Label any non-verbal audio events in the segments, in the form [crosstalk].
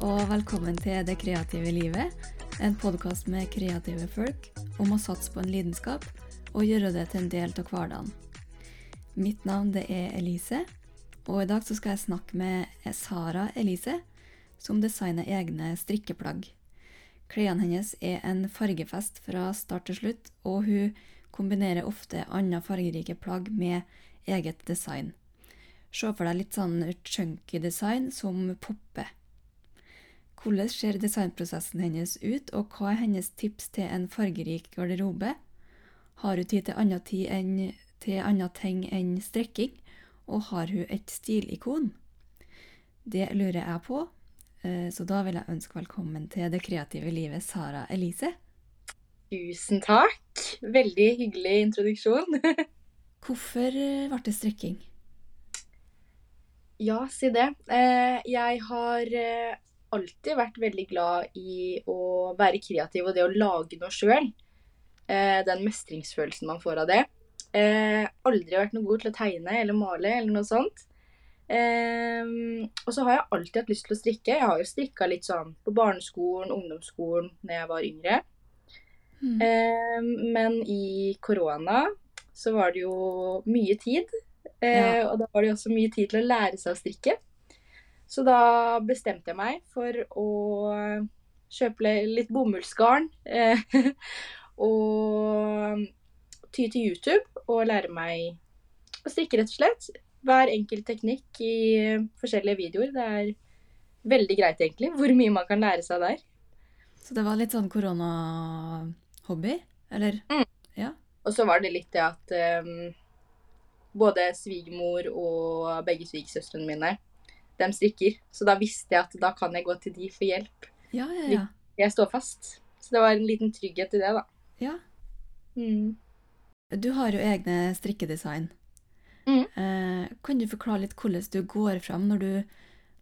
Og velkommen til Det kreative livet, en podkast med kreative folk om å satse på en lidenskap og gjøre det til en del av hverdagen. Mitt navn det er Elise, og i dag så skal jeg snakke med Sara Elise, som designer egne strikkeplagg. Klærne hennes er en fargefest fra start til slutt, og hun kombinerer ofte andre fargerike plagg med eget design. Se for deg litt sånn chunky design som popper. Hvordan ser designprosessen hennes ut, og hva er hennes tips til en fargerik garderobe? Har hun tid til annet, tid enn, til annet ting enn strekking, og har hun et stilikon? Det lurer jeg på, eh, så da vil jeg ønske velkommen til Det kreative livet, Sara Elise. Tusen takk. Veldig hyggelig introduksjon. [laughs] Hvorfor eh, ble det strekking? Ja, si det. Eh, jeg har alltid vært veldig glad i å være kreativ og det å lage noe sjøl. Eh, den mestringsfølelsen man får av det. Eh, aldri vært noe god til å tegne eller male eller noe sånt. Eh, og så har jeg alltid hatt lyst til å strikke. Jeg har jo strikka litt sånn på barneskolen, ungdomsskolen, når jeg var yngre. Mm. Eh, men i korona så var det jo mye tid. Eh, ja. Og da var det jo også mye tid til å lære seg å strikke. Så da bestemte jeg meg for å kjøpe litt bomullsgarn. Eh, [laughs] og ty til YouTube og lære meg å strikke, rett og slett. Hver enkelt teknikk i forskjellige videoer. Det er veldig greit, egentlig, hvor mye man kan lære seg der. Så det var litt sånn koronahobby, eller? Mm. Ja. Og så var det litt det at um, både svigermor og begge svigersøstrene mine de strikker. Så da visste jeg at da kan jeg gå til de for hjelp. Ja, ja, ja. Jeg står fast. Så det var en liten trygghet i det, da. Ja. Mm. Du har jo egne strikkedesign. Mm. Eh, kan du forklare litt hvordan du går fram når du,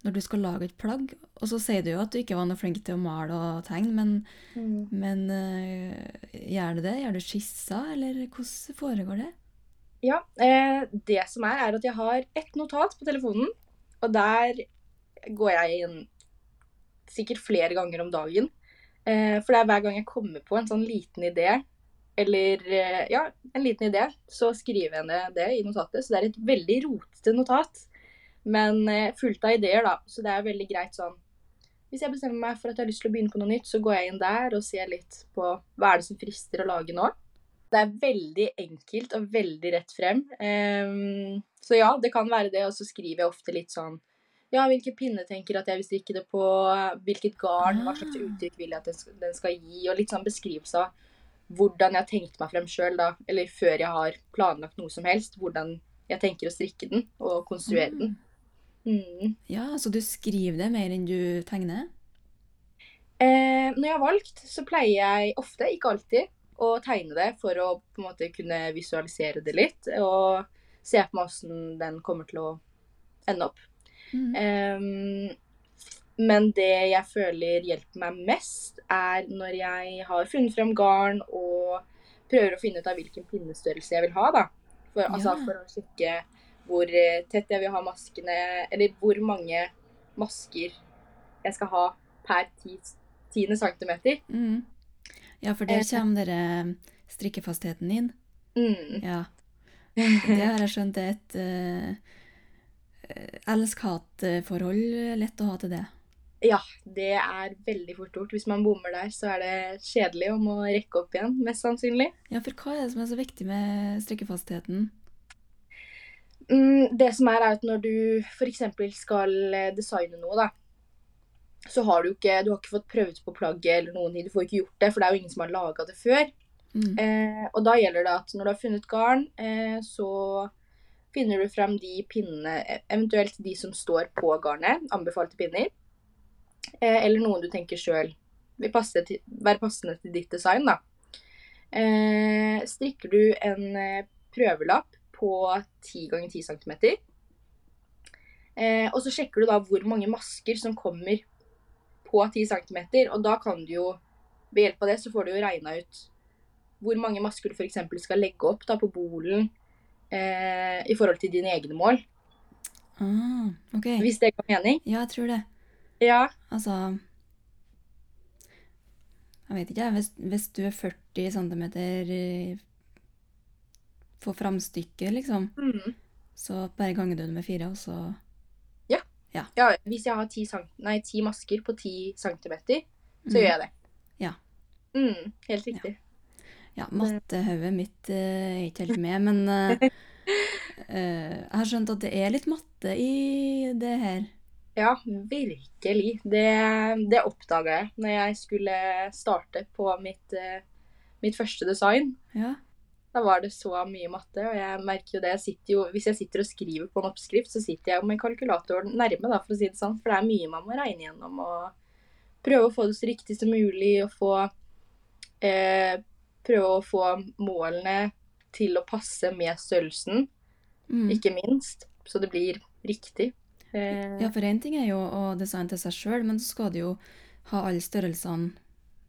når du, skal lage et plagg? Og så sier du jo at du ikke var noe flink til å male og tegne, men, mm. men eh, gjør du det? Gjør du skisser, eller hvordan foregår det? Ja, eh, det som er, er at jeg har ett notat på telefonen og der går jeg inn sikkert flere ganger om dagen. Eh, for det er hver gang jeg kommer på en sånn liten idé, eller eh, ja, en liten idé, så skriver jeg ned det i notatet. Så det er et veldig rotete notat, men eh, fullt av ideer, da. Så det er veldig greit sånn Hvis jeg bestemmer meg for at jeg har lyst til å begynne på noe nytt, så går jeg inn der og ser litt på hva er det som frister å lage nå. Det er veldig enkelt og veldig rett frem. Um, så ja, det kan være det. Og så skriver jeg ofte litt sånn Ja, hvilken pinne tenker at jeg vil strikke det på? Hvilket garn? Hva slags ah. uttrykk vil jeg at den skal gi? Og litt sånn beskrivelse av hvordan jeg har tenkt meg frem sjøl, da. Eller før jeg har planlagt noe som helst. Hvordan jeg tenker å strikke den og konstruere den. Mm. Ja, så du skriver det mer enn du tegner? Eh, når jeg har valgt, så pleier jeg ofte, ikke alltid, å tegne det for å på en måte kunne visualisere det litt. Og se på meg åssen den kommer til å ende opp. Mm. Um, men det jeg føler hjelper meg mest, er når jeg har funnet frem garn og prøver å finne ut av hvilken pinnestørrelse jeg vil ha. da. For, ja. altså, for å sjekke hvor eh, tett jeg vil ha maskene, eller hvor mange masker jeg skal ha per tiende centimeter. Mm. Ja, for der eh, kommer dere strikkefastheten inn. Mm. Ja. [laughs] Det har jeg skjønt er et uh, elsk-hat-forhold. Lett å ha til det. Ja, det er veldig fort gjort. Hvis man bommer der, så er det kjedelig om å rekke opp igjen, mest sannsynlig. Ja, for hva er det som er så viktig med strikkefastheten? Mm, det som er, er at når du f.eks. skal designe noe, da, så har du ikke du har ikke fått prøvd på plagget eller noen ting. Du får ikke gjort det, for det er jo ingen som har laga det før. Mm. Eh, og da gjelder det at når du har funnet garn, eh, så finner du frem de pinnene, eventuelt de som står på garnet, anbefalte pinner, eh, eller noen du tenker sjøl vil passe til, være passende til ditt design, da. Eh, strikker du en eh, prøvelapp på 10 ganger 10 cm, eh, og så sjekker du da hvor mange masker som kommer på 10 cm, og da kan du jo ved hjelp av det så får du jo regna ut hvor mange masker du f.eks. skal legge opp da, på bolen eh, i forhold til dine egne mål. Ah, okay. Hvis det ga mening? Ja, jeg tror det. Ja. Altså Jeg vet ikke. Hvis, hvis du er 40 cm for framstykket, liksom, Mm. så bare ganger du det med fire, og så ja. Hvis jeg har ti, nei, ti masker på ti centimeter, så Mm. gjør jeg det. Ja. Mm, helt riktig. Ja, mattehodet mitt eh, er ikke helt med, men uh, uh, [laughs] jeg har skjønt at det er litt matte i det her. Ja, virkelig. Det, det oppdaga jeg når jeg skulle starte på mitt, uh, mitt første design. Ja. Da var det så mye matte, og jeg merker jo det. Jeg sitter jo, hvis jeg sitter og skriver på en oppskrift, så sitter jeg med kalkulatoren nærme, da, for å si det sånn. For det er mye man må regne gjennom og prøve å få det så riktig som mulig, og få eh, Prøve å få målene til å passe med størrelsen, Mm. ikke minst. Så det blir riktig. Eh, Ja, for én ting er jo å designe til seg sjøl, men så skal du jo ha alle størrelsene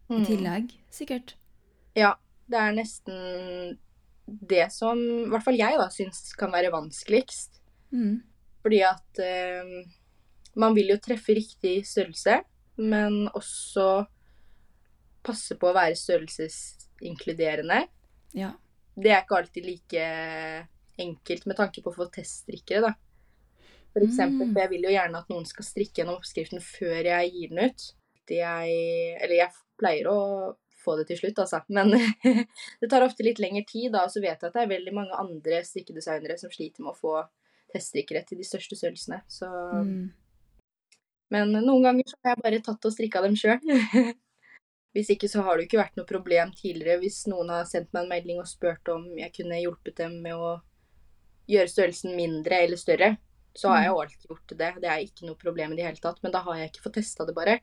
i mm. tillegg, sikkert. Ja, det er nesten det som i hvert fall jeg da syns kan være vanskeligst. Mm. Fordi at eh, man vil jo treffe riktig størrelse, men også passe på å være størrelsesinkluderende. Ja. Det er ikke alltid like enkelt med tanke på å få teststrikkere, da. For eksempel, Mm. for jeg vil jo gjerne at noen skal strikke gjennom oppskriften før jeg gir den ut. Jeg, eller jeg pleier å få det til slutt, altså. Men [laughs] det tar ofte litt lengre tid, da. Og så vet jeg at det er veldig mange andre strikkedesignere som sliter med å få teststrikkere til de største størrelsene. Så Mm. men noen ganger så har jeg bare tatt og strikka dem sjøl. [laughs] Hvis ikke så har det jo ikke vært noe problem tidligere hvis noen har sendt meg en melding og spurt om jeg kunne hjulpet dem med å gjøre størrelsen mindre eller større. Så har jeg jo alltid gjort det. Det er ikke noe problem i det hele tatt. Men da har jeg ikke fått testa det, bare.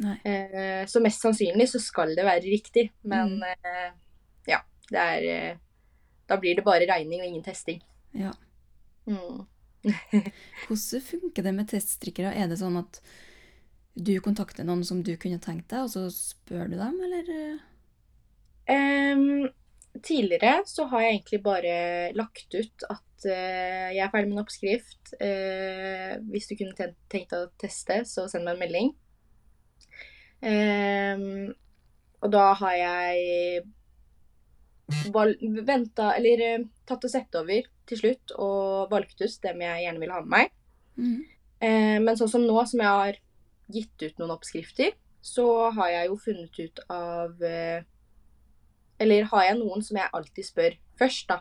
Eh, så mest sannsynlig så skal det være riktig. Men Mm. eh, ja, det er eh, Da blir det bare regning og ingen testing. Ja. Mm. [laughs] Hvordan funker det med teststrikkere? Er det sånn at du kontakter noen som du kunne tenkt deg, og så spør du dem, eller? Um, tidligere så har jeg egentlig bare lagt ut at uh, jeg er ferdig med en oppskrift. Uh, hvis du kunne tenkt deg å teste, så send meg en melding. Em, og da har jeg venta, eller eh, tatt og sett over til slutt og valgt ut dem jeg gjerne vil ha med meg. Mm. Eh, men sånn som nå, som jeg har gitt ut noen oppskrifter, så har jeg jo funnet ut av eh, Eller har jeg noen som jeg alltid spør først, da.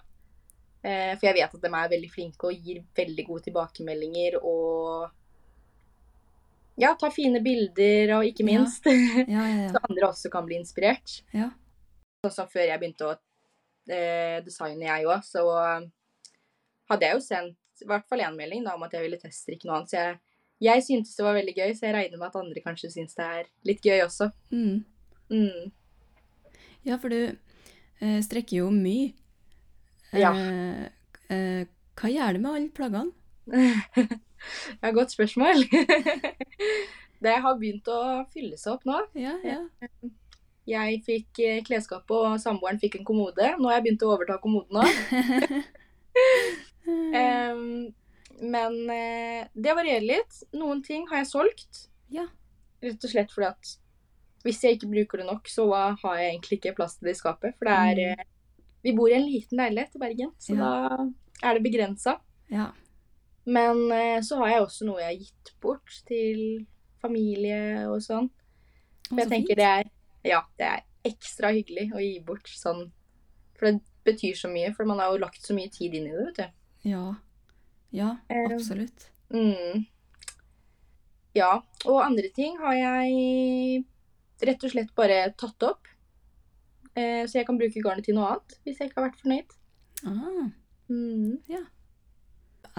Eh, for jeg vet at de er veldig flinke og gir veldig gode tilbakemeldinger og Ja, ta fine bilder, og ikke minst. [laughs] Ja, Så andre også kan bli inspirert. Ja. Som før jeg begynte å eh, designe, jeg òg, så eh, hadde jeg jo sendt i hvert fall én melding da, om at jeg ville teststrikke noe annet. Så jeg, jeg syntes det var veldig gøy, så jeg regner med at andre kanskje syns det er litt gøy også. Mm. Mm. Ja, for du eh, strekker jo mye. Ja. Eh, eh, hva gjør du med alle plaggene? [laughs] Ja, godt spørsmål. [laughs] det har begynt å fylle seg opp nå. Ja, ja. Jeg fikk klesskapet, og samboeren fikk en kommode. Nå har jeg begynt å overta kommoden òg. [laughs] Men eh, det varierer litt. Noen ting har jeg solgt. Ja. Rett og slett fordi at hvis jeg ikke bruker det nok, så har jeg egentlig ikke plass til det i skapet. For det er Mm. eh, Vi bor i en liten leilighet i Bergen, så Ja. da er det begrensa. ja. Men eh, så har jeg også noe jeg har gitt bort til familie og sånn. For jeg tenker det er, ja, det er ekstra hyggelig å gi bort sånn. For det betyr så mye, for man har jo lagt så mye tid inn i det, vet du. Ja. Ja, Eh, absolutt. Mm. Ja, og andre ting har jeg rett og slett bare tatt opp. Eh, så jeg kan bruke garnet til noe annet hvis jeg ikke har vært fornøyd. Ah, Mm.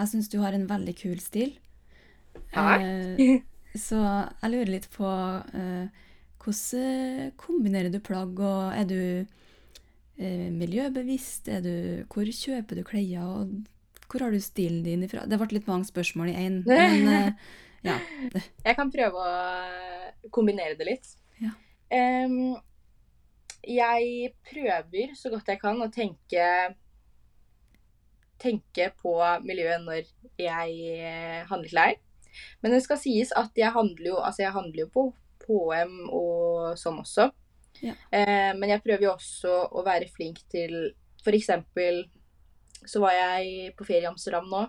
Jeg syns du har en veldig kul stil. Takk. Eh, så jeg lurer litt på eh, hvordan kombinerer du plagg, og er du eh, miljøbevisst? Er du, hvor kjøper du klær, og hvor har du stilen din ifra? Det ble litt mange spørsmål i én, men eh, [laughs] ja. Jeg kan prøve å kombinere det litt. Ja. Um, jeg prøver så godt jeg kan å tenke tenke på miljøet når jeg eh, handler klær. Men det skal sies at jeg handler jo, altså jeg handler jo på HM og sånn også. Ja. Eh, men jeg prøver jo også å være flink til eksempel så var jeg på ferie i Amsterdam nå.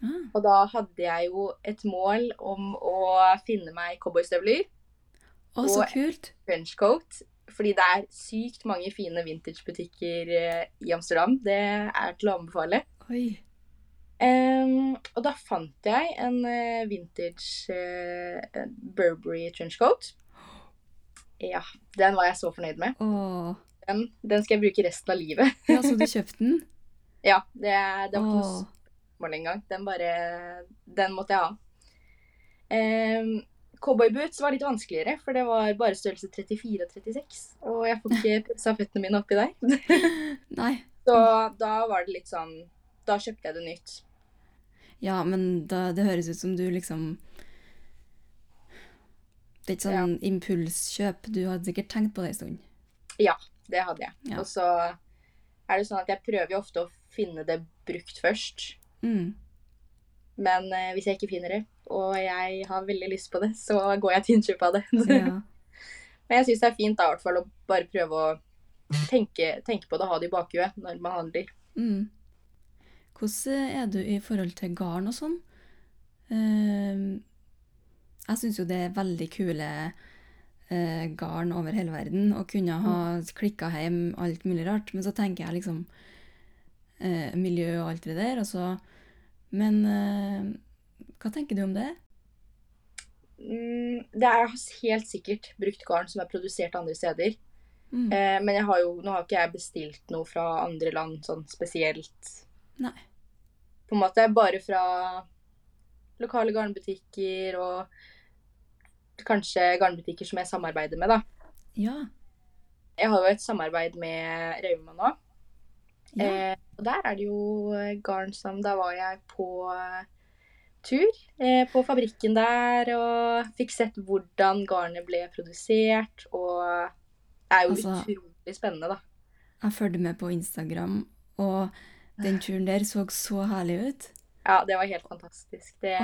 Ah, Og da hadde jeg jo et mål om å finne meg cowboystøvler, å, så Og- kult. trenchcoat. Fordi det er sykt mange fine vintagebutikker eh, i Amsterdam. Det er til å anbefale. Oi. Um, og da fant jeg en eh, vintage uh, Burberry trenchcoat. Ja, den var jeg så fornøyd med. Å. Den, den skal jeg bruke resten av livet. Ja, så du kjøpte den? [laughs] Ja, det, det var ikke noe spørsmål engang. Den bare Den måtte jeg ha. Um, Cowboyboots var litt vanskeligere, for det var bare størrelse 34 og 36. Og jeg får ikke pussa føttene mine oppi der. [laughs] Nei. Så da var det litt sånn Da kjøpte jeg det nytt. Ja, men da, det høres ut som du liksom Det er ikke sånn impulskjøp. Du hadde sikkert tenkt på det en stund. Det hadde jeg. Ja. Og så er det sånn at jeg prøver jo ofte å finne det brukt først. Mm. Men eh, hvis jeg ikke finner det, og jeg har veldig lyst på det, så går jeg til innkjøp av det. [laughs] Ja. Men jeg syns det er fint da, i hvert fall å bare prøve å tenke, tenke på det og ha det i bakhuet når man handler. Mm. Hvordan er du i forhold til garn og sånn? Uh, jeg syns jo det er veldig kule uh, garn over hele verden, og kunne ha klikka hjem alt mulig rart. Men så tenker jeg liksom uh, miljø og alt det der, og så Men eh, hva tenker du om det? Mm, det er helt sikkert brukt garn som er produsert andre steder. Mm. Eh, men jeg har jo, nå har ikke jeg bestilt noe fra andre land sånn spesielt. Nei. På en måte bare fra lokale garnbutikker og kanskje garnbutikker som jeg samarbeider med, da. Ja. Jeg har jo et samarbeid med Rauma nå. ja. Eh, og der er det jo eh, garn som Da var jeg på eh, tur eh, på fabrikken der og fikk sett hvordan garnet ble produsert. Og det er jo Altså- utrolig spennende, da. Jeg fulgte med på Instagram, og den turen der så så herlig ut. Ja, det var helt fantastisk. Det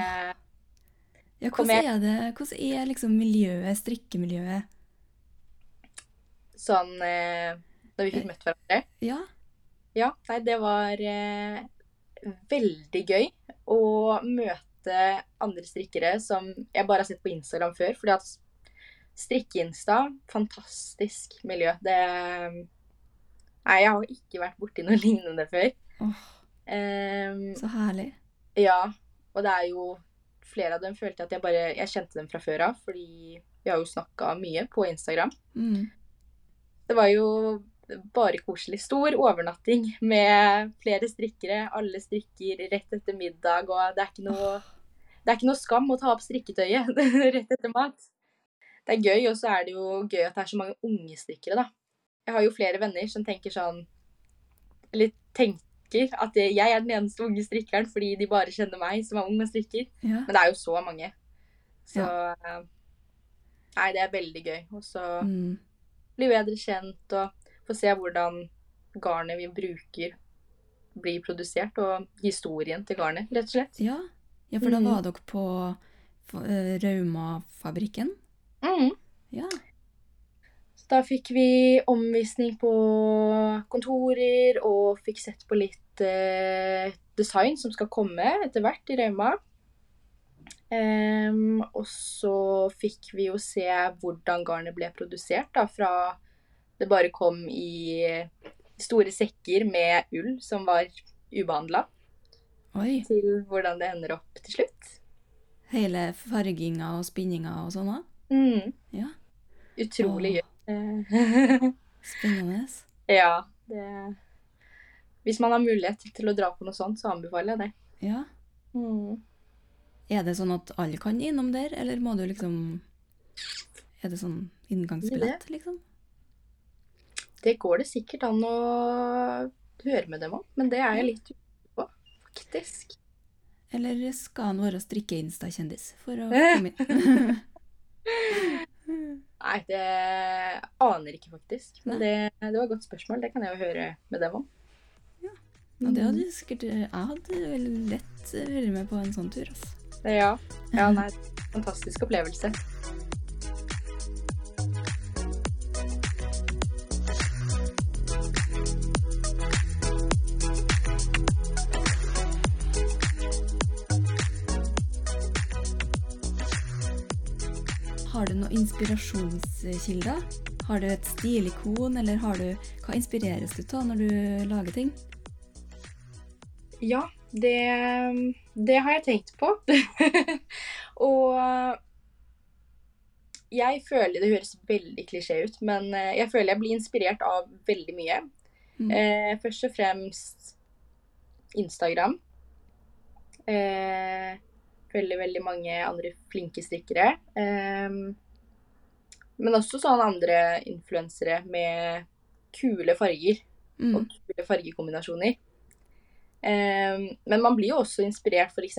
Ja, hvordan er det? Hvordan er liksom miljøet, strikkemiljøet? sånn eh, Da vi fikk møtt hverandre. Ja. Ja, nei, det var eh, veldig gøy å møte andre strikkere som jeg bare har sett på Instagram før. Fordi at strikke-insta, fantastisk miljø. Det Nei, jeg har ikke vært borti noe [laughs] lignende før. Oh, um, så herlig. ja, og det er jo flere av dem følte at jeg bare Jeg kjente dem fra før av, fordi vi har jo snakka mye på Instagram. Mm. Det var jo bare koselig. Stor overnatting med flere strikkere. Alle strikker rett etter middag, og det er ikke noe, det er ikke noe skam å ta opp strikketøyet [laughs] rett etter mat. Det er gøy, og så er det jo gøy at det er så mange unge strikkere, da. Jeg har jo flere venner som tenker sånn Eller tenker at jeg er den eneste unge strikkeren fordi de bare kjenner meg som er ung og strikker. Ja. Men det er jo så mange. Så ja. Nei, det er veldig gøy. Og så Mm. bli bedre kjent og få se hvordan garnet vi bruker, blir produsert, og historien til garnet, rett og slett. ja. Ja, for da Mm. var dere på Raumafabrikken? Mm. Ja. Så da fikk vi omvisning på kontorer og fikk sett på litt eh, design som skal komme etter hvert i Rauma. Um, og så fikk vi jo se hvordan garnet ble produsert, da, fra det bare kom i store sekker med ull som var ubehandla, Oi. til hvordan det ender opp til slutt. Hele farginga og spinninga og sånn òg? Mm. Ja. Utrolig gøy. [laughs] Spennende. Ja, det Hvis man har mulighet til å dra på noe sånt, så anbefaler jeg det. Ja. Mm. Er det sånn at alle kan innom der, eller må du liksom Er det sånn inngangsbillett, liksom? Det går det sikkert an å høre med dem om, men det er jeg litt usikker faktisk. Eller skal han være strikke-insta-kjendis for å [laughs] komme inn? Nei, det aner ikke, faktisk. Men det, det var et godt spørsmål. Det kan jeg jo høre med dem om. Ja, det hadde sikkert Jeg hadde vel lett vært med på en sånn tur, altså. Ja. ja nei, fantastisk opplevelse. Har du noen inspirasjonskilder? Har du et stilikon, eller har du Hva inspireres du av når du lager ting? Ja, det, det har jeg tenkt på. [laughs] og jeg føler Det høres veldig klisjé ut, men eh, jeg føler jeg blir inspirert av veldig mye. Mm. Eh, først og fremst Instagram. Eh, følger veldig mange andre flinke strikkere. Eh, men også sånne andre influensere med kule farger Mm. og kule fargekombinasjoner. Eh, men man blir jo også inspirert f.eks.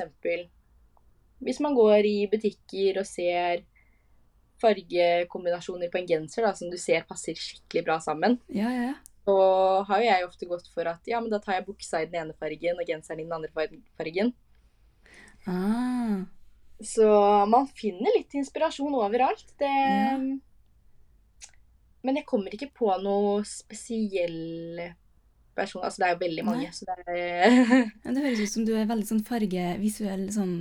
hvis man går i butikker og ser fargekombinasjoner på en genser da, som du ser passer skikkelig bra sammen. Ja, ja, ja. Så har jo jeg ofte gått for at ja, men da tar jeg buksa i den ene fargen og genseren i den andre fargen. Ah, Så man finner litt inspirasjon overalt. Det Ja. Men jeg kommer ikke på noe spesiell person. Altså, det er jo veldig mange, Nei. så det er [laughs] ja, det høres ut som du er veldig sånn fargevisuell sånn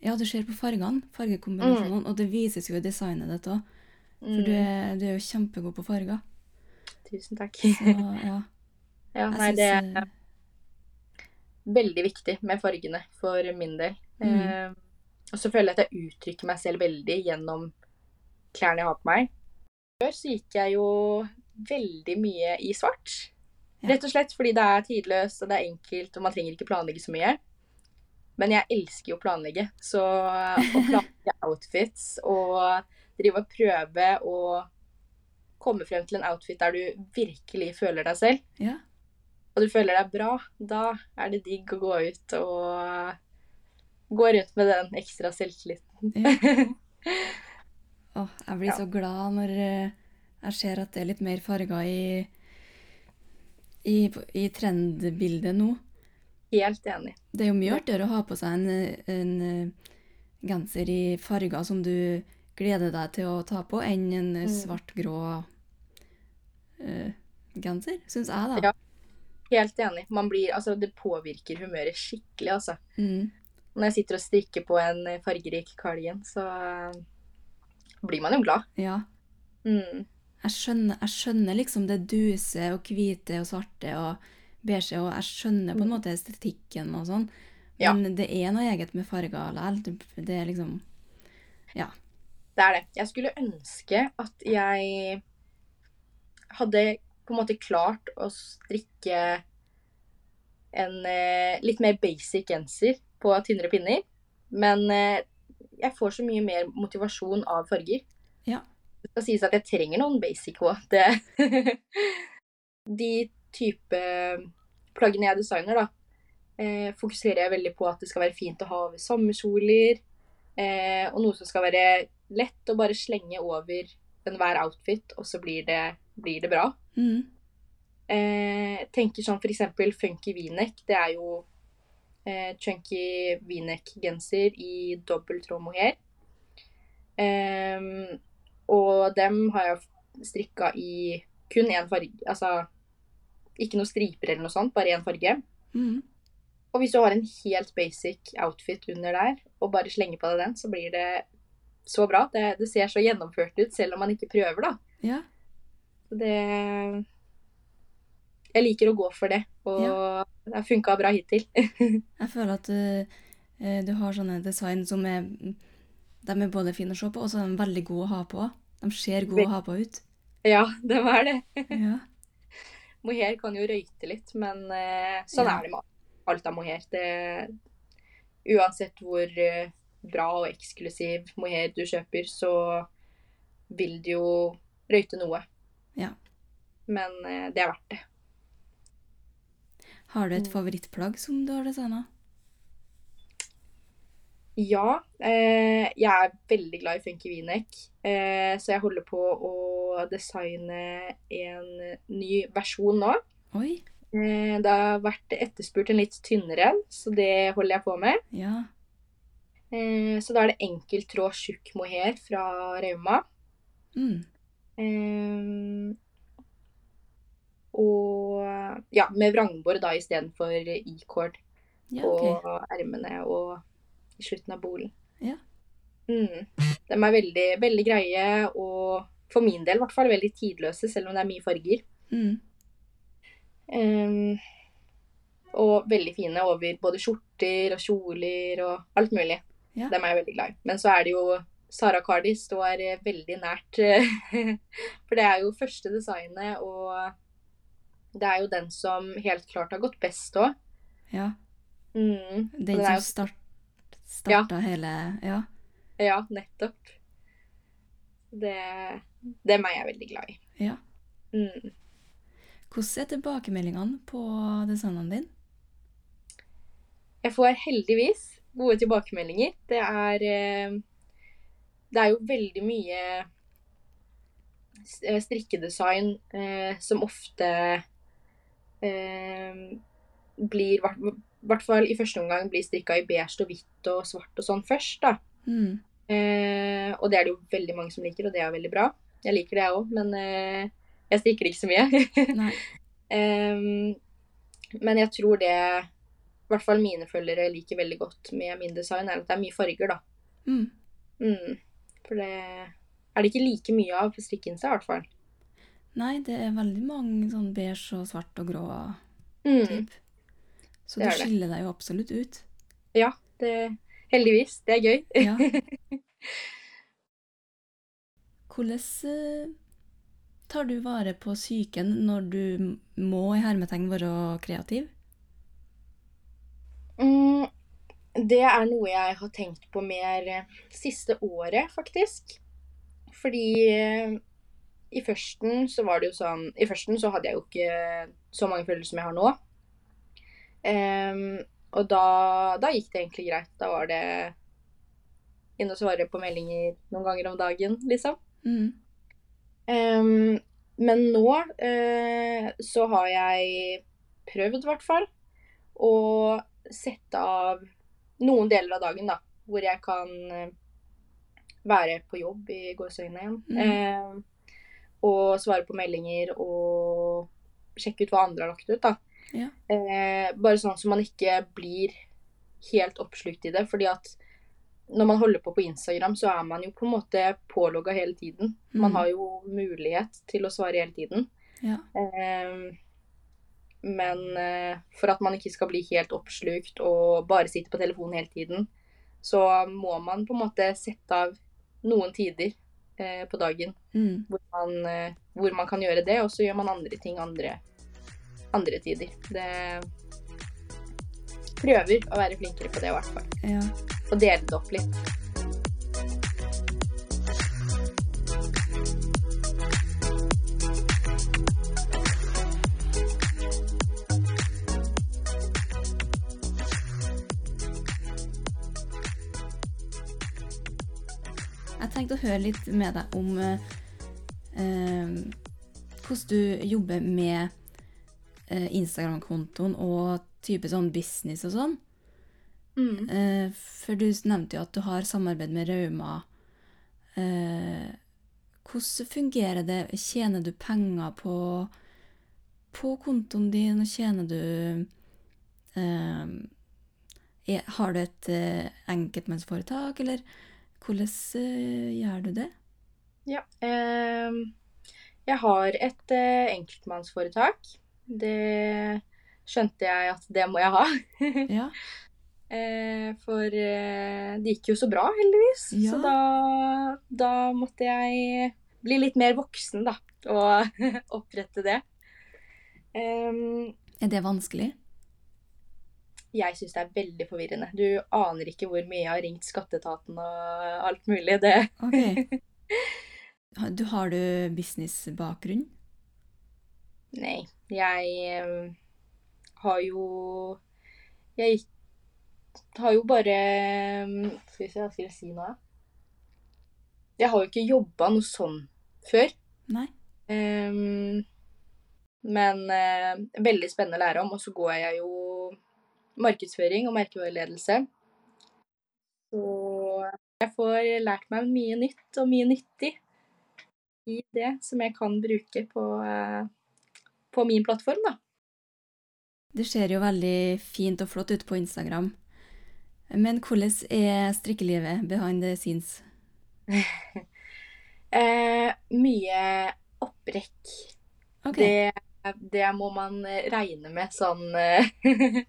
Ja, du ser på fargene, fargekombinasjonene, og det vises jo i designet ditt òg. For du Mm, er, du er jo kjempegod på farger. Tusen takk. Så ja. [laughs] Ja, nei, nei, det veldig viktig med fargene for min del. Mm. Eh, og så føler jeg at jeg uttrykker meg selv veldig gjennom klærne jeg har på meg. Før så gikk jeg jo veldig mye i svart. Ja. Rett og slett fordi det er tidløst og det er enkelt, og man trenger ikke planlegge så mye. Men jeg elsker jo å planlegge. Så å planlegge [laughs] outfits og drive og prøve å komme frem til en outfit der du virkelig føler deg selv, ja. Og du føler deg bra, da er det digg å gå ut og gå rundt med den ekstra selvtilliten. ja. [laughs] oh, jeg blir Ja. så glad når eh, jeg ser at det er litt mer farger i, i, i trendbildet nå. Helt enig. Det er jo mye artigere å ha på seg en, en eh, genser i farger som du gleder deg til å ta på, enn en Mm. svart-grå uh, genser, syns jeg, da. Ja. Helt enig. Man blir, altså, det påvirker humøret skikkelig, altså. Mm. Når jeg sitter og strikker på en fargerik kardigan, så eh, blir man jo glad. Ja. Mm. Jeg skjønner, jeg skjønner liksom det duse og hvite og svarte og beige, og jeg skjønner på en Mm. måte estetikken og sånn, Ja. men det er noe eget med farger likevel. Det- er liksom Det er det. Jeg skulle ønske at jeg hadde på en måte klart å strikke en eh, litt mer basic genser på tynnere pinner. Men eh, jeg får så mye mer motivasjon av farger. Ja. Det skal sies at jeg trenger noen basic òg. [laughs] De type plaggene jeg designer, da, eh, fokuserer jeg veldig på at det skal være fint å ha over sommerkjoler. Eh, og noe som skal være lett å bare slenge over enhver outfit, og så blir det, blir det bra. mm. Eh, tenker sånn eksempel funky v-neck. Det er jo eh, chunky v-neck-genser i dobbel tråd mohair. Eh, og dem har jeg strikka i kun én farge. Altså ikke noe striper eller noe sånt, bare én farge. Mm. Og hvis du har en helt basic outfit under der, og bare slenger på deg den, så blir det så bra. Det, det ser så gjennomført ut, selv om man ikke prøver, da. Ja. Det Jeg liker å gå for det, og det har funka bra hittil. [laughs] Jeg føler at eh, eh, du har sånne design som er De er både fine å se på, og så er de veldig gode å ha på. De ser gode å ha på ut. ja, det var det. [laughs] Ja. Mohair kan jo røyte litt, men eh, sånn Ja. er det med alt av mohair. Uansett hvor eh, bra og eksklusiv mohair du kjøper, så vil det jo røyte noe. Ja. Men eh, det er verdt det. Har du et Mm. favorittplagg som du har designa? Ja, eh, jeg er veldig glad i funky v-neck, eh, så jeg holder på å designe en ny versjon nå. Oi. Eh, det har vært etterspurt en litt tynnere en, så det holder jeg på med. Ja. Eh, så da er det enkelttråd tjukk mohair fra Rauma. Mm. Eh, og ja, med vrangbor da istedenfor e-cord Ja, på ok. ermene og i slutten av bolen. Ja. Mm. De er veldig, veldig greie og for min del i hvert fall veldig tidløse, selv om det er mye farger. Mm. Um, og veldig fine over både skjorter og kjoler og alt mulig. Ja. Dem er jeg veldig glad i. Men så er det jo Sara Cardi står eh, veldig nært. eh, [laughs] For det er jo første designet, og det er jo den som helt klart har gått best òg. ja. Mm. Den den som jo- start, starta hele Ja. Ja, nettopp. Det, dem er jeg veldig glad i. ja. Mm. Hvordan er tilbakemeldingene på designene dine? Jeg får heldigvis gode tilbakemeldinger. Det er eh, Det er jo veldig mye eh, strikkedesign eh, som ofte eh, blir I hvert fall i første omgang blir strikka i beige og hvitt og svart og sånn først. da. Mm. Eh, og det er det jo veldig mange som liker, og det er veldig bra. Jeg liker det, jeg òg, men eh, jeg strikker ikke så mye. [laughs] Ehm, men jeg tror det i hvert fall mine følgere liker veldig godt med min design, er at det er mye farger, da. Mm. Mm. For det er det ikke like mye av på strikkeinsta, i hvert fall. Nei, det er veldig mange sånn beige og svart og grå Mm. typ. Så Det du skiller det. deg jo absolutt ut. Ja, det, heldigvis. Det er gøy. Ja. [laughs] Hvordan eh, tar du vare på psyken når du må i hermetegn være kreativ? Mm, det er noe jeg har tenkt på mer eh, siste året, faktisk. Fordi eh, i førsten så var det jo sånn I førsten så hadde jeg jo ikke så mange følelser som jeg har nå. Um, og da, da gikk det egentlig greit. Da var det inn og svare på meldinger noen ganger om dagen, liksom. Mm. Um, men nå uh, så har jeg prøvd, i hvert fall, å sette av noen deler av dagen, da, hvor jeg kan eh, være på jobb i gåseøynene igjen. Mm. Eh, og svare på meldinger og sjekke ut hva andre har lagt ut, da. Ja. Eh, bare sånn så man ikke blir helt oppslukt i det, fordi at når man holder på på Instagram, så er man jo på en måte pålogga hele tiden. Man Mm. har jo mulighet til å svare hele tiden. Ja. Eh, men eh, for at man ikke skal bli helt oppslukt og bare sitte på telefonen hele tiden, så må man på en måte sette av noen tider eh, på dagen Mm. hvor man, eh, hvor man kan gjøre det, og så gjør man andre ting andre, andre tider. Det prøver å være flinkere på det, i hvert fall. ja. Og dele det opp litt. Jeg tenkte å høre litt med deg om eh, eh, hvordan du jobber med eh, Instagram-kontoen og type sånn business og sånn. Mm. Eh, for du nevnte jo at du har samarbeid med Rauma. Eh, hvordan fungerer det? Tjener du penger på, på kontoen din? Tjener du Har du et enkeltmannsforetak, eller hvordan eh, gjør du det? Ja. ehm, jeg har et eh, enkeltmannsforetak. Det skjønte jeg at det må jeg ha. [laughs] Ja. Eh, for det gikk jo så bra, heldigvis. Ja. Så da, da måtte jeg bli litt mer voksen, da. Og [laughs] opprette det. Um, Er det vanskelig? Jeg syns det er veldig forvirrende. Du aner ikke hvor mye jeg har ringt skatteetaten og alt mulig. Det [laughs] Ok. Du, har du businessbakgrunn? Nei. Jeg eh, har jo Jeg har jo bare Skal vi se, hva skal jeg si nå? da? Jeg har jo ikke jobba noe sånn før. Nei? Um, men uh, veldig spennende å lære om. Og så går jeg jo markedsføring og merkevareledelse. Så Jeg får lært meg mye nytt og mye nyttig i det som jeg kan bruke på, eh, på min plattform, da. Det ser jo veldig fint og flott ut på Instagram. Men hvordan er strikkelivet behind the scenes? [laughs] Eh, mye opprekk. Okay. Det, det må man regne med sånn eh, [laughs]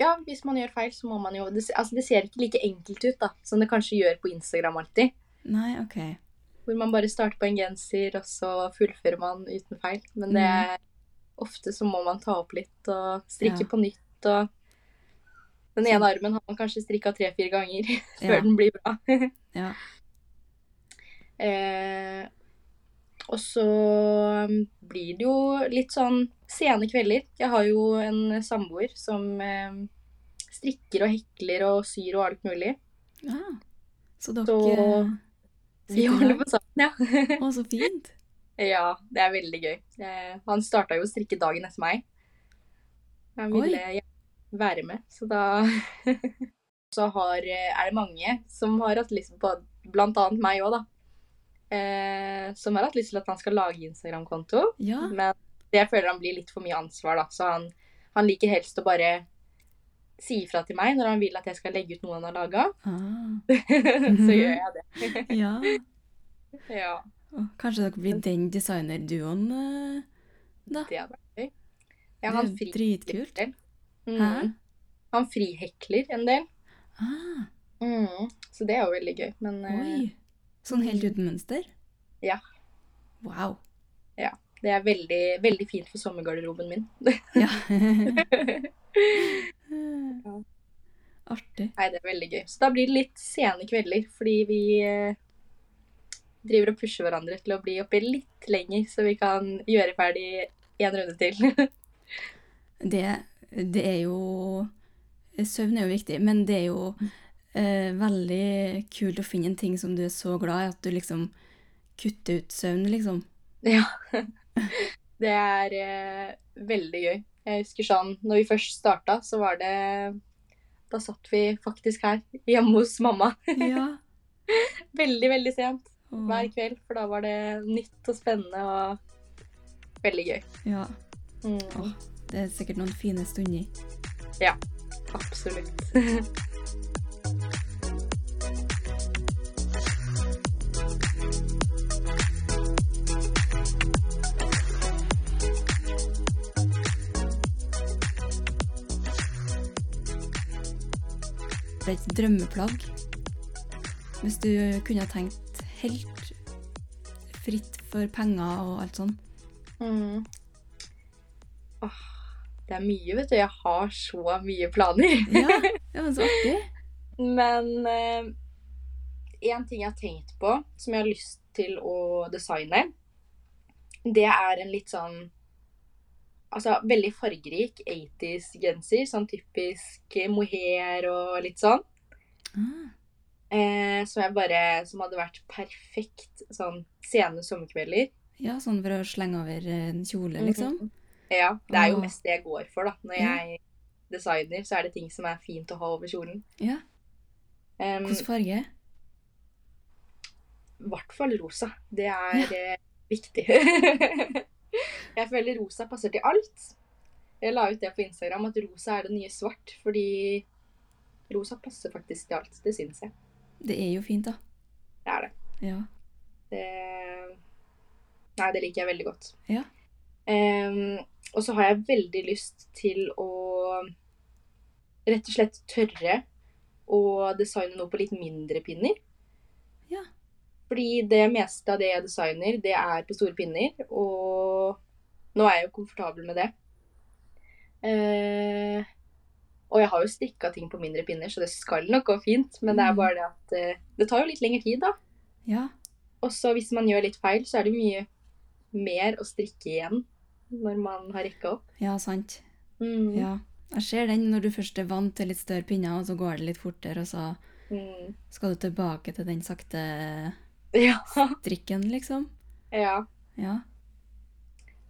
Ja, hvis man gjør feil, så må man jo det, Altså, det ser ikke like enkelt ut da, som det kanskje gjør på Instagram alltid. Nei, ok. Hvor man bare starter på en genser, og så fullfører man uten feil. Men det ofte så må man ta opp litt og strikke Ja. på nytt. og Den ene armen har man kanskje strikka tre-fire ganger [laughs] før Ja. den blir bra. [laughs] Ja. Eh, og så um, blir det jo litt sånn sene kvelder. Jeg har jo en samboer som eh, strikker og hekler og syr og alt mulig. ja. Så dere Så- Vi holder på sammen, ja. [laughs] Å, så fint. ja, det er veldig gøy. Han starta jo å strikke dagen etter meg. Han ville gjerne være med, så da [laughs] Så har, eh, er det mange som har hatt lyst på Blant annet meg òg, da. Eh, som har hatt lyst til at han skal lage Instagram-konto. Ja. Men det føler han blir litt for mye ansvar, da. Så han, han liker helst å bare si ifra til meg når han vil at jeg skal legge ut noe han har laga. Ah. [laughs] så gjør jeg det. [laughs] ja. [laughs] Ja, Kanskje dere blir den designerduoen, eh, da? det hadde vært gøy. Ja, Det er dritkult. Mm. Hæ? Han frihekler en del. Ah, Mm. Så det er jo veldig gøy. Men eh, oi. Sånn helt uten mønster? Ja. Wow. Ja. det er veldig, veldig fint for sommergarderoben min. [laughs] [laughs] Ja. Artig. Nei, det er veldig gøy. Så da blir det litt sene kvelder, fordi vi eh, driver og pusher hverandre til å bli oppe litt lenger, så vi kan gjøre ferdig en runde til. [laughs] Det, det er jo Søvn er jo viktig, men det er jo veldig kult å finne en ting som du er så glad i, at du liksom kutter ut søvn, liksom. ja. [laughs] Det er eh, veldig gøy. Jeg husker sånn, når vi først starta, så var det Da satt vi faktisk her, hjemme hos mamma. Ja. [laughs] Veldig, veldig sent Åh, hver kveld, for da var det nytt og spennende og veldig gøy. ja. Mm, Åh, det er sikkert noen fine stunder. Ja. absolutt. [laughs] Det er et drømmeplagg. Hvis du kunne ha tenkt helt fritt for penger og alt sånn. Mm. Åh, det er mye, vet du. Jeg har så mye planer. Ja, ja men så artig. [laughs] Men én ting jeg har tenkt på, som jeg har lyst til å designe, det er en litt sånn Altså veldig fargerik 80s-genser. Sånn typisk mohair og litt sånn. Mm. Eh, som jeg bare Som hadde vært perfekt sånn sene sommerkvelder. ja, sånn for å slenge over en kjole, liksom. Mhm. Ja. Det er jo mest det jeg går for, da. Når jeg designer, så er det ting som er fint å ha over kjolen. Ja. Um, Hvilken farge? I hvert fall rosa. Det er Ja. eh, viktig. [laughs] jeg føler rosa passer til alt. Jeg la ut det på Instagram at rosa er det nye svart, fordi rosa passer faktisk til alt. Det syns jeg. Det er jo fint, da. Det er det. Ja. det. Nei, det liker jeg veldig godt. Ja. Um, og så har jeg veldig lyst til å rett og slett tørre å designe noe på litt mindre pinner. Fordi det meste av det jeg designer, det er på store pinner, og nå er jeg jo komfortabel med det. Eh, og jeg har jo strikka ting på mindre pinner, så det skal nok gå fint. Men det er Mm. bare det at eh, det tar jo litt lengre tid, da. Ja. Og så hvis man gjør litt feil, så er det mye mer å strikke igjen når man har rekka opp. Ja, sant. Mm. Ja. Jeg ser den når du først er vant til litt større pinner, og så går det litt fortere, og så Mm. skal du tilbake til den sakte Ja. strikken, liksom. ja. Ja.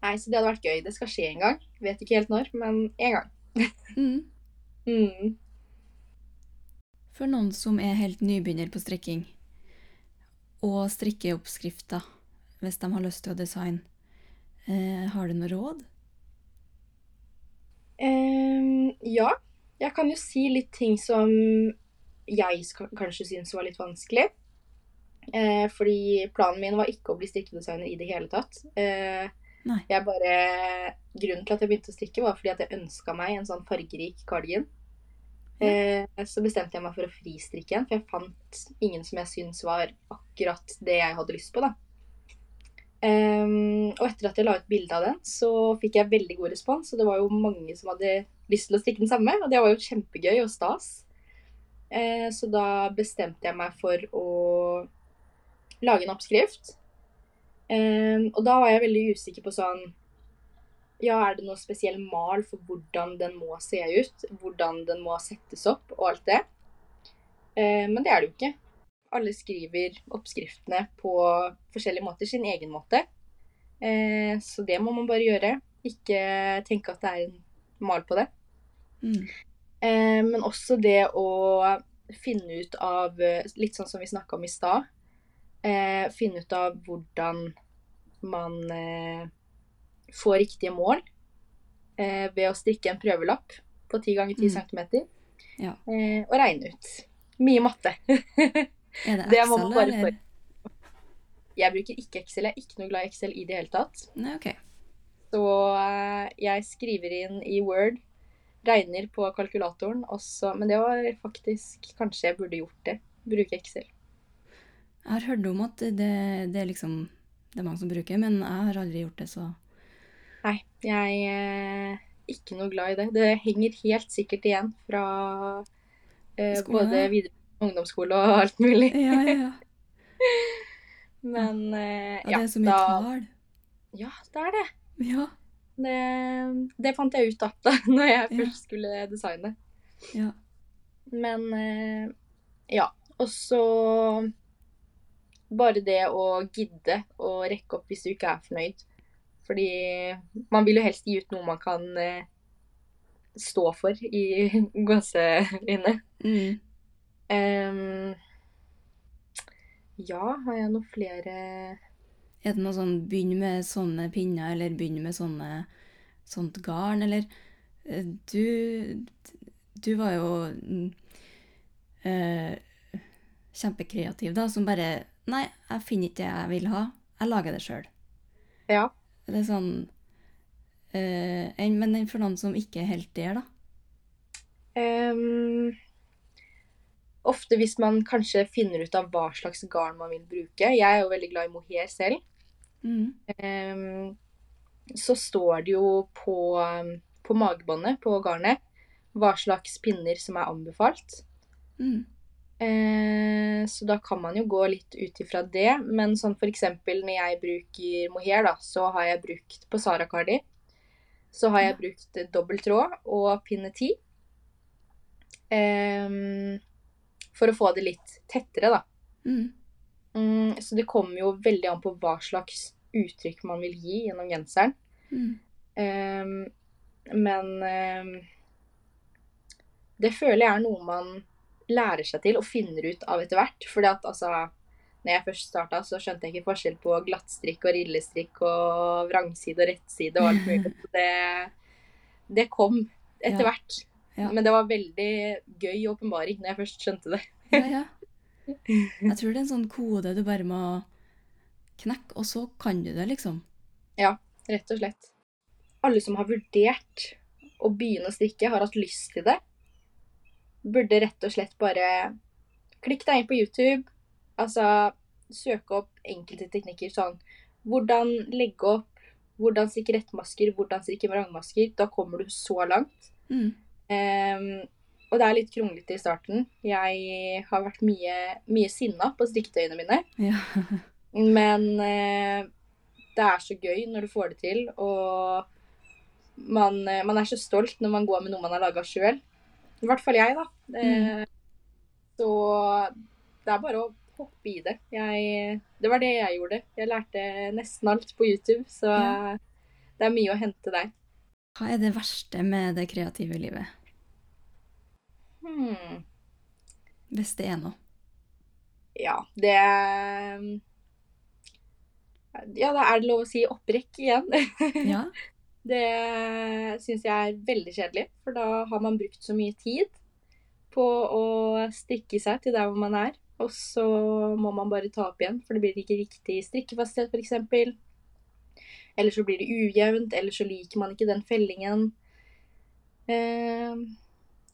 Nei, så det hadde vært gøy. Det skal skje en gang. Vet ikke helt når, men en gang. [laughs] Mm. Mm. For noen som er helt nybegynner på strikking, og strikkeoppskrifter hvis de har lyst til å designe, eh, har du noe råd? Um, ja, jeg kan jo si litt ting som jeg kanskje syns var litt vanskelig. Eh, fordi planen min var ikke å bli strikkedesigner i det hele tatt. Eh, jeg bare, grunnen til at jeg begynte å strikke, var fordi at jeg ønska meg en sånn fargerik cardigan. Eh, så bestemte jeg meg for å fristrikke en, for jeg fant ingen som jeg syntes var akkurat det jeg hadde lyst på. da. Um, og etter at jeg la ut bilde av den, så fikk jeg veldig god respons. Og det var jo mange som hadde lyst til å strikke den samme, og det var jo kjempegøy og stas. Uh, så da bestemte jeg meg for å lage en oppskrift. Um, og da var jeg veldig usikker på sånn Ja, er det noe spesiell mal for hvordan den må se ut? Hvordan den må settes opp, og alt det? Um, men det er det jo ikke. Alle skriver oppskriftene på forskjellige måter, sin egen måte. Eh, så det må man bare gjøre. Ikke tenke at det er en mal på det. Mm. Eh, men også det å finne ut av, litt sånn som vi snakka om i stad, eh, finne ut av hvordan man eh, får riktige mål eh, ved å strikke en prøvelapp på 10 ganger 10 Mm. cm. Ja. Eh, og regne ut. Mye matte. [laughs] Er det Det Excel, det eller? Jeg bruker ikke Excel. Jeg er ikke noe glad i Excel i det hele tatt. Nei, okay. Så eh, jeg skriver inn i Word, regner på kalkulatoren også. Men det var faktisk Kanskje jeg burde gjort det. Bruke Excel. Jeg har hørt om at det, det er liksom Det er mange som bruker, men jeg har aldri gjort det, så Nei, jeg er ikke noe glad i det. Det henger helt sikkert igjen fra eh, både videregående videre ungdomsskole og alt mulig. Ja, ja, ja. [laughs] Men eh, Ja, ja, det er så mye da, tall. ja, det er det. Ja. det. Det fant jeg ut av da [laughs] når jeg først skulle designe. ja. Men eh, ja. Og så bare det å gidde å rekke opp hvis du ikke er fornøyd. Fordi man vil jo helst gi ut noe man kan eh, stå for i [laughs] gåseøyne. Mm. Um, ja, har jeg noen flere Er det noe sånn begynn med sånne pinner, eller begynn med sånne, sånt garn, eller eh, Du, du var jo eh, kjempekreativ, da, som bare Nei, jeg finner ikke det jeg vil ha. Jeg lager det sjøl. Ja. Det er sånn eh, en, Men for noen som ikke er helt der, da. Um, ofte hvis man kanskje finner ut av hva slags garn man vil bruke. Jeg er jo veldig glad i mohair selv. Mm. Um, så står det jo på, på magebåndet på garnet hva slags pinner som er anbefalt. Mm. Eh, så da kan man jo gå litt ut ifra det. Men sånn eksempel når jeg bruker mohair, da, så har jeg brukt på Sara Cardi. Så har jeg brukt dobbel tråd og pinne 10. Eh, for å få det litt tettere, da. Mm. Mm, så det kommer jo veldig an på hva slags uttrykk man vil gi gjennom genseren. Mm. Eh, men em, det føler jeg er noe man lærer seg til og finner ut av etter hvert. Fordi at altså når jeg først starta, så skjønte jeg ikke forskjell på glattstrikk og rillestrikk og vrangside og rettside og alt mulig. Det, det kom etter Ja. hvert. Ja. Men det var veldig gøy åpenbaring når jeg først skjønte det. Ja, ja. Jeg tror det er en sånn kode du bare må knekke, og så kan du det, liksom. Ja, Rett og slett. Alle som har vurdert å begynne å strikke, har hatt lyst til det, burde rett og slett bare klikke deg inn på YouTube. Altså søke opp enkelte teknikker sånn hvordan legge opp, hvordan strikke rettmasker, hvordan strikke vrangmasker. Da kommer du så langt. Mm. Um, og det er litt kronglete i starten. Jeg har vært mye, mye sinna på strikketøyene mine. Ja. [laughs] Men uh, det er så gøy når du får det til, og man, eh, man er så stolt når man går med noe man har laga sjøl. I hvert fall jeg, da. Mm. Så det er bare å hoppe i det. Jeg, det var det jeg gjorde. Jeg lærte nesten alt på YouTube, så Ja. det er mye å hente der. Hva er det verste med det kreative livet? Hmm. Hvis det er noe. Ja, det Ja, da er det lov å si opprekk igjen. [laughs] Ja. Det syns jeg er veldig kjedelig, for da har man brukt så mye tid på å strikke seg til der hvor man er, og så må man bare ta opp igjen, for det blir ikke riktig strikkefasthet, f.eks. Eller så blir det ujevnt, eller så liker man ikke den fellingen. Eh,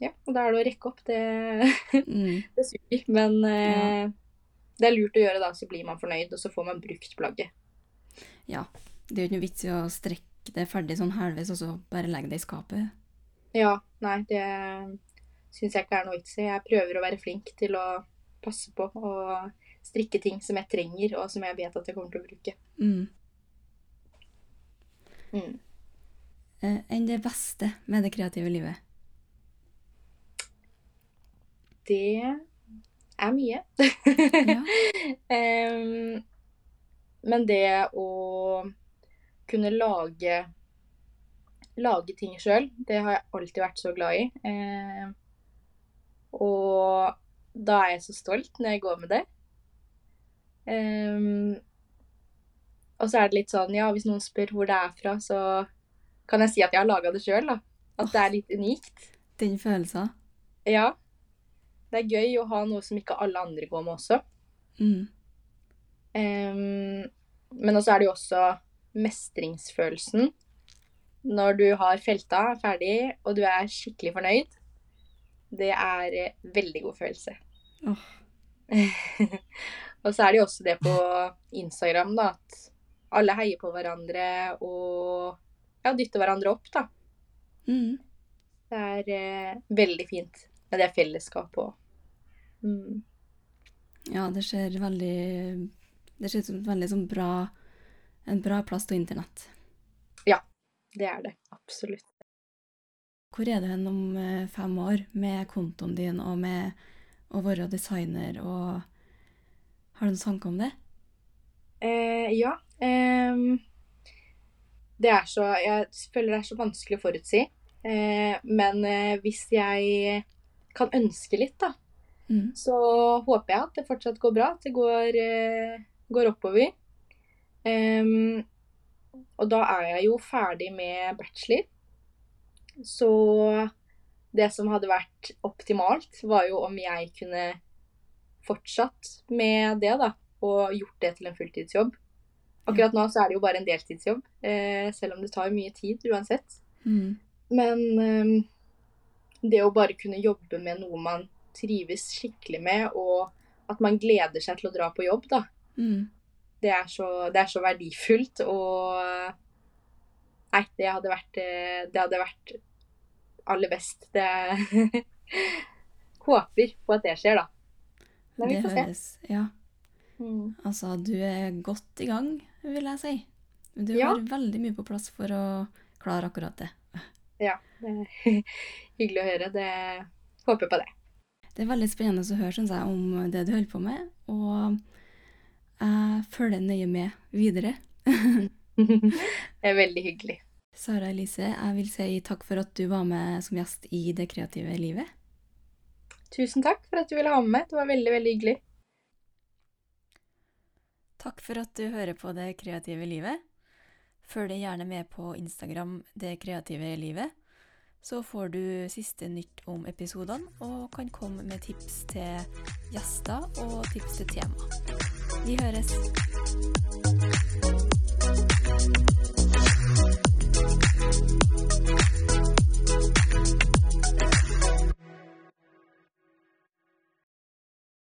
ja, og da er det å rekke opp. Det, Mm. [laughs] det suger. Men eh, det er lurt å gjøre, da, så blir man fornøyd, og så får man brukt plagget. ja. Det er jo ikke noe vits i å strekke det ferdig sånn halvveis, og så bare legge det i skapet. Ja, nei, det syns jeg ikke er noe vits i. Jeg prøver å være flink til å passe på og strikke ting som jeg trenger, og som jeg vet at jeg kommer til å bruke. Mm. Mm. Eh, enn det beste med det kreative livet? Det er mye. Ja. [laughs] um, men det å kunne lage lage ting sjøl, det har jeg alltid vært så glad i. Eh, og da er jeg så stolt når jeg går med det. Eh, og så er det litt sånn, ja, hvis noen spør hvor det er fra, så kan jeg si at jeg har laga det sjøl, da. At det er litt unikt. Den følelsen. Ja. Det er gøy å ha noe som ikke alle andre går med også. Mm. Em, men også er det jo også mestringsfølelsen. Når du har felta ferdig, og du er skikkelig fornøyd. Det er eh, veldig god følelse. Oh. [laughs] og så er det jo også det på Instagram, da, at alle heier på hverandre og ja, dytter hverandre opp, da. Mm. Det er eh, veldig fint med det fellesskapet òg. Mm. Ja, det ser veldig Det ser ut som et veldig sånn bra En bra plass til internett. Ja, Det er det. Absolutt. Hvor er du hen om eh, fem år med kontoen din og med å være designer og Har du noen tanker om det? Eh, ja. Eh, det er så Jeg føler det er så vanskelig å forutsi. Eh, men eh, hvis jeg kan ønske litt, da, Mm. så håper jeg at det fortsatt går bra. At det går, eh, går oppover. Ehm, og da er jeg jo ferdig med bachelor. Så det som hadde vært optimalt, var jo om jeg kunne fortsatt med det, da. Og gjort det til en fulltidsjobb. Akkurat nå så er det jo bare en deltidsjobb, eh, selv om det tar mye tid uansett. Mm. Men eh, det å bare kunne jobbe med noe man trives skikkelig med, og at man gleder seg til å dra på jobb, da. Mm. Det er så, det er så verdifullt, og Nei, det hadde vært, eh, det hadde vært aller best. Det [laughs] Håper på at det skjer, da. Men vi det får se. høres Ja. Mm. Altså, du er godt i gang, vil jeg si. Du Ja. har veldig mye på plass for å klare akkurat det. Ja, det er [laughs] hyggelig å høre. Det håper på det. Det er veldig spennende å høre synes jeg, om det du holder på med, og jeg følger nøye med videre. [laughs] Det er veldig hyggelig. Sara Elise, jeg vil si takk for at du var med som gjest i Det kreative livet. Tusen takk for at du ville ha med meg. Det var veldig, veldig hyggelig. Takk for at du hører på Det kreative livet. Følg gjerne med på Instagram Det kreative livet. Så får du siste nytt om episodene, og kan komme med tips til gjester og tips til tema. Vi høres!